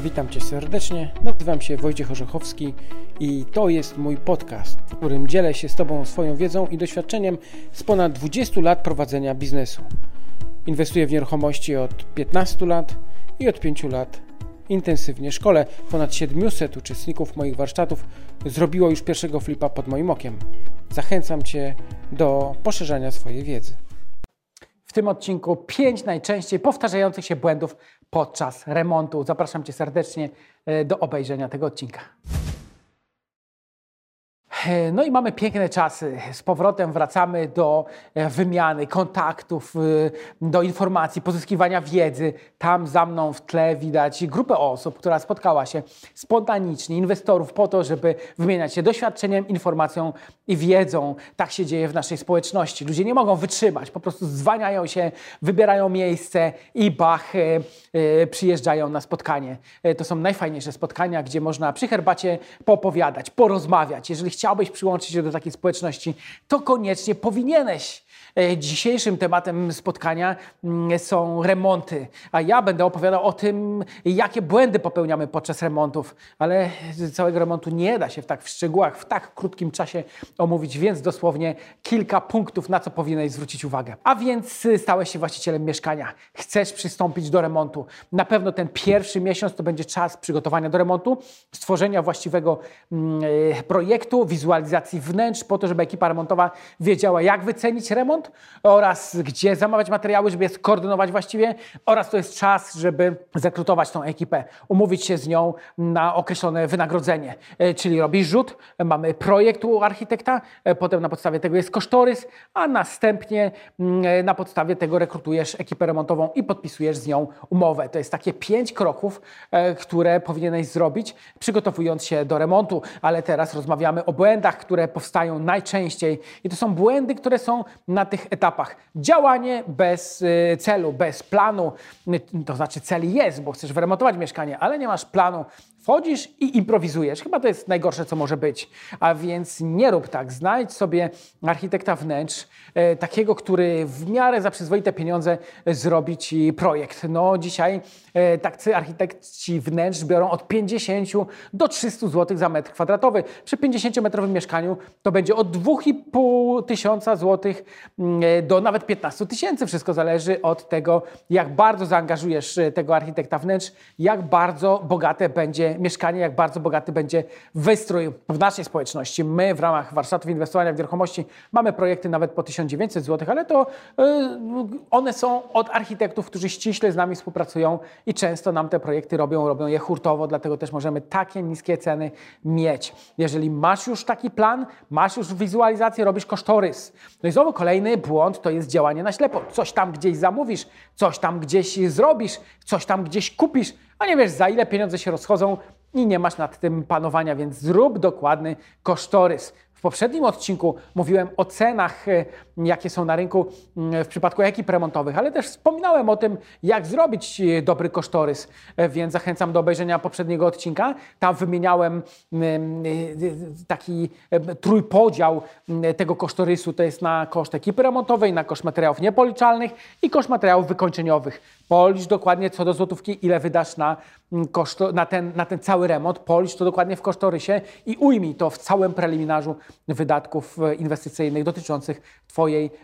Witam Cię serdecznie. Nazywam się Wojciech Orzechowski i to jest mój podcast, w którym dzielę się z Tobą swoją wiedzą i doświadczeniem z ponad 20 lat prowadzenia biznesu. Inwestuję w nieruchomości od 15 lat i od 5 lat intensywnie szkole. Ponad 700 uczestników moich warsztatów zrobiło już pierwszego flipa pod moim okiem. Zachęcam Cię do poszerzania swojej wiedzy. W tym odcinku 5 najczęściej powtarzających się błędów podczas remontu. Zapraszam Cię serdecznie e, do obejrzenia tego odcinka. E, no i mamy piękne czasy. Z powrotem wracamy do e, wymiany kontaktów, do informacji, pozyskiwania wiedzy. Tam za mną w tle widać grupę osób, która spotkała się spontanicznie, inwestorów po to, żeby wymieniać się doświadczeniem, informacją i wiedzą. Tak się dzieje w naszej społeczności. Ludzie nie mogą wytrzymać, po prostu zwaniają się, wybierają miejsce i bach, przyjeżdżają na spotkanie. To są najfajniejsze spotkania, gdzie można przy herbacie poopowiadać, porozmawiać. Jeżeli chciałbyś przyłączyć się do takiej społeczności, to koniecznie powinieneś. E, dzisiejszym tematem spotkania mm, są remonty, a ja będę opowiadał o tym, jakie błędy popełniamy podczas remontów, ale całego remontu nie da się w tak w szczegółach, w tak krótkim czasie omówić, więc dosłownie kilka punktów, na co powinieneś zwrócić uwagę. A więc y, stałeś się właścicielem mieszkania, chcesz przystąpić do remontu. Na pewno ten pierwszy miesiąc to będzie czas przygotowania do remontu, stworzenia właściwego mm, y, projektu, wizualizacji wnętrz, po to, żeby ekipa remontowa wiedziała, jak wycenić remont, oraz gdzie zamawiać materiały, żeby je skoordynować właściwie oraz to jest czas, żeby zakrutować tą ekipę, umówić się z nią na określone wynagrodzenie. E, czyli robisz rzut, mamy projekt u architekta, e, potem na podstawie tego jest kosztorys, a następnie mm, e, na podstawie tego rekrutujesz ekipę remontową i podpisujesz z nią umowę. To jest takie pięć kroków, które powinieneś zrobić, przygotowując się do remontu, ale teraz rozmawiamy o błędach, które powstają najczęściej i to są błędy, które są na tych tych etapach. Działanie bez y, celu, bez planu, to znaczy cel jest, bo chcesz wyremontować mieszkanie, ale nie masz planu, Wchodzisz i improwizujesz. Chyba to jest najgorsze, co może być. A więc nie rób tak. Znajdź sobie architekta wnętrz, e, takiego, który w miarę za przyzwoite pieniądze zrobi ci projekt. No dzisiaj e, tacy architekci wnętrz biorą od 50 do 300 zł za metr kwadratowy. Przy 50-metrowym mieszkaniu to będzie od 2,5 tysiąca złotych mm, e, do nawet 15 tysięcy. Wszystko zależy od tego, jak bardzo zaangażujesz e, tego architekta wnętrz, jak bardzo bogate będzie mieszkanie, jak bardzo bogaty będzie wystrój w naszej społeczności. My w ramach warsztatów inwestowania w nieruchomości mamy projekty nawet po 1900 zł, ale to y, one są od architektów, którzy ściśle z nami współpracują i często nam te projekty robią, robią je hurtowo, dlatego też możemy takie niskie ceny mieć. Jeżeli masz już taki plan, masz już wizualizację, robisz kosztorys. No i znowu kolejny błąd to jest działanie na ślepo. Coś tam gdzieś zamówisz, coś tam gdzieś zrobisz, coś tam gdzieś kupisz, a nie wiesz za ile pieniądze się rozchodzą i nie masz nad tym panowania, więc zrób dokładny kosztorys. W poprzednim odcinku mówiłem o cenach, e, jakie są na rynku mm, w przypadku ekip remontowych, ale też wspominałem o tym, jak zrobić e, dobry kosztorys, e, więc zachęcam do obejrzenia poprzedniego odcinka. Tam wymieniałem mm, taki trójpodział mm, tego kosztorysu, to jest na koszt ekipy remontowej, na koszt materiałów niepoliczalnych i koszt materiałów wykończeniowych. Policz dokładnie co do złotówki, ile wydasz na, koszto, na, ten, na ten cały remont, policz to dokładnie w kosztorysie i ujmij to w całym preliminarzu wydatków e, inwestycyjnych dotyczących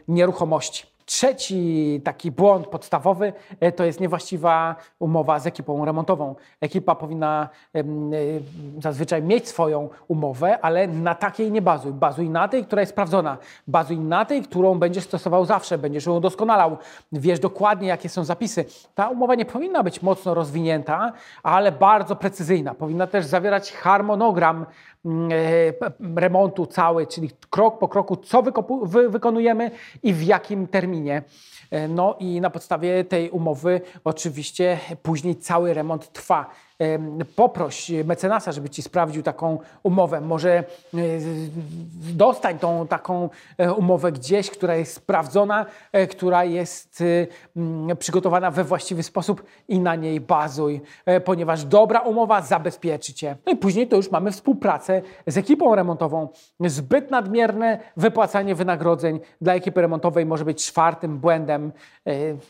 Nieruchomości. Trzeci taki błąd podstawowy e, to jest niewłaściwa umowa z ekipą remontową. Ekipa powinna e, zazwyczaj mieć swoją umowę, ale na takiej nie bazuj. Bazuj na tej, która jest sprawdzona. Bazuj na tej, którą będziesz stosował zawsze, będziesz ją doskonalał. Wiesz dokładnie, jakie są zapisy. Ta umowa nie powinna być mocno rozwinięta, ale bardzo precyzyjna. Powinna też zawierać harmonogram Mm, e, remontu cały, czyli krok po kroku, co wykonujemy i w jakim terminie. E, no i na podstawie tej umowy oczywiście później cały remont trwa poproś mecenasa, żeby ci sprawdził taką umowę. Może e, dostań tą taką e, umowę gdzieś, która jest sprawdzona, e, która jest przygotowana we właściwy sposób i na niej bazuj, ponieważ dobra umowa zabezpieczy cię. No i później to już mamy współpracę z ekipą remontową. Zbyt nadmierne wypłacanie wynagrodzeń dla ekipy remontowej może być czwartym błędem.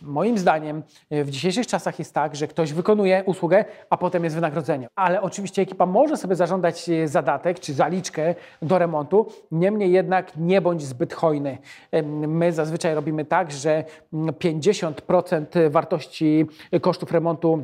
Moim zdaniem w dzisiejszych czasach jest tak, że ktoś wykonuje usługę, a potem jest wynagrodzenie. Ale oczywiście ekipa może sobie zażądać e, zadatek czy zaliczkę do remontu, niemniej jednak nie bądź zbyt hojny. My zazwyczaj robimy tak, że mm, 50% wartości kosztów remontu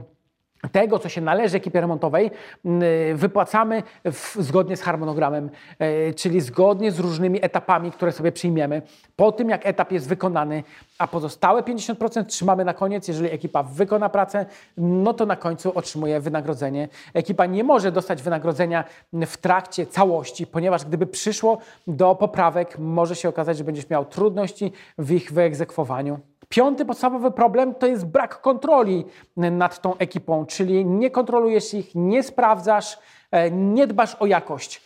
tego, co się należy ekipie remontowej, m, wypłacamy w, zgodnie z harmonogramem, e, czyli zgodnie z różnymi etapami, które sobie przyjmiemy. Po tym, jak etap jest wykonany, a pozostałe 50% trzymamy na koniec. Jeżeli ekipa wykona pracę, no to na końcu otrzymuje wynagrodzenie. Ekipa nie może dostać wynagrodzenia w trakcie całości, ponieważ gdyby przyszło do poprawek, może się okazać, że będziesz miał trudności w ich wyegzekwowaniu. Piąty podstawowy problem to jest brak kontroli nad tą ekipą, czyli nie kontrolujesz ich, nie sprawdzasz, e, nie dbasz o jakość.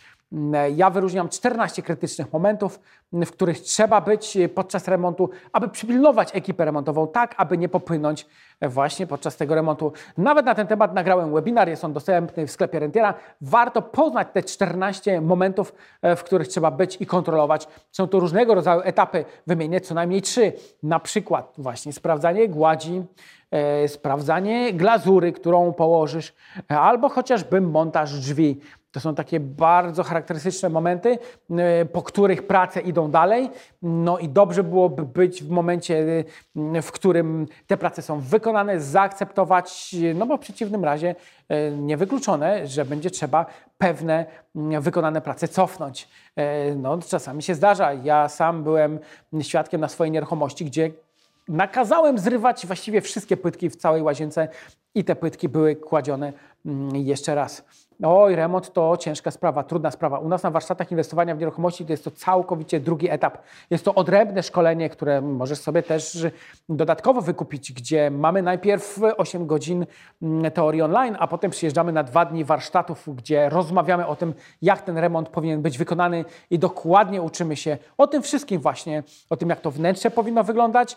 E, Ja wyróżniam 14 krytycznych momentów, w których trzeba być podczas remontu, aby przypilnować ekipę remontową, tak aby nie popłynąć właśnie podczas tego remontu. Nawet na ten temat nagrałem webinar, jest on dostępny w sklepie Rentiera. Warto poznać te 14 momentów, e, w których trzeba być i kontrolować. Są to różnego rodzaju etapy, wymienię co najmniej trzy. Na przykład właśnie sprawdzanie gładzi, e, sprawdzanie glazury, którą położysz, e, albo chociażby montaż drzwi. To są takie bardzo charakterystyczne momenty, y, po których prace idą dalej. No i dobrze byłoby być w momencie, y, w którym te prace są wykonane, zaakceptować, y, no bo w przeciwnym razie niewykluczone, że będzie trzeba pewne y, wykonane prace cofnąć. No, czasami się zdarza. Ja sam byłem świadkiem na swojej nieruchomości, gdzie nakazałem zrywać właściwie wszystkie płytki w całej łazience i te płytki były kładzione mm, jeszcze raz. Oj, remont to ciężka sprawa, trudna sprawa. U nas na warsztatach inwestowania w nieruchomości to jest to całkowicie drugi etap. Jest to odrębne szkolenie, które możesz sobie też dodatkowo wykupić, gdzie mamy najpierw 8 godzin mm, teorii online, a potem przyjeżdżamy na dwa dni warsztatów, gdzie rozmawiamy o tym, jak ten remont powinien być wykonany i dokładnie uczymy się o tym wszystkim właśnie, o tym, jak to wnętrze powinno wyglądać,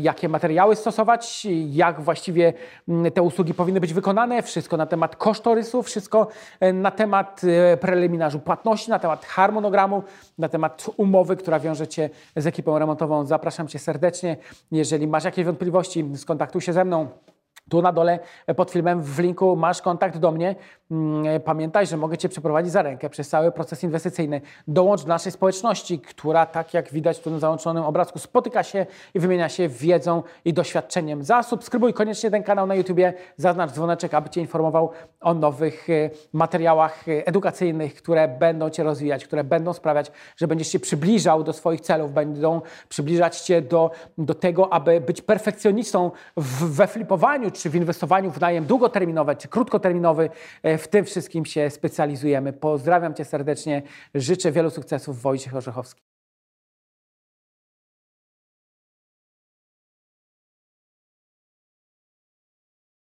jakie materiały stosować, jak właściwie mm, te usługi powinny być wykonane, wszystko na temat kosztorysu, wszystko e, na temat e, preliminarzu płatności, na temat harmonogramu, na temat umowy, która wiąże Cię z ekipą remontową. Zapraszam Cię serdecznie. Jeżeli masz jakieś wątpliwości, skontaktuj się ze mną. Tu na dole e, pod filmem w linku masz kontakt do mnie. Mm, Pamiętaj, że mogę Cię przeprowadzić za rękę przez cały proces inwestycyjny. Dołącz do naszej społeczności, która, tak jak widać tu na załączonym obrazku, spotyka się i wymienia się wiedzą i doświadczeniem. Zasubskrybuj koniecznie ten kanał na YouTubie, zaznacz dzwoneczek, aby Cię informował o nowych e, materiałach e, edukacyjnych, które będą Cię rozwijać, które będą sprawiać, że będziesz się przybliżał do swoich celów, będą przybliżać Cię do, do tego, aby być perfekcjonistą w, we flipowaniu, czy w inwestowaniu w najem długoterminowy, czy krótkoterminowy. E, W tym wszystkim się specjalizujemy. Pozdrawiam Cię serdecznie, życzę wielu sukcesów. Wojciech Orzechowski.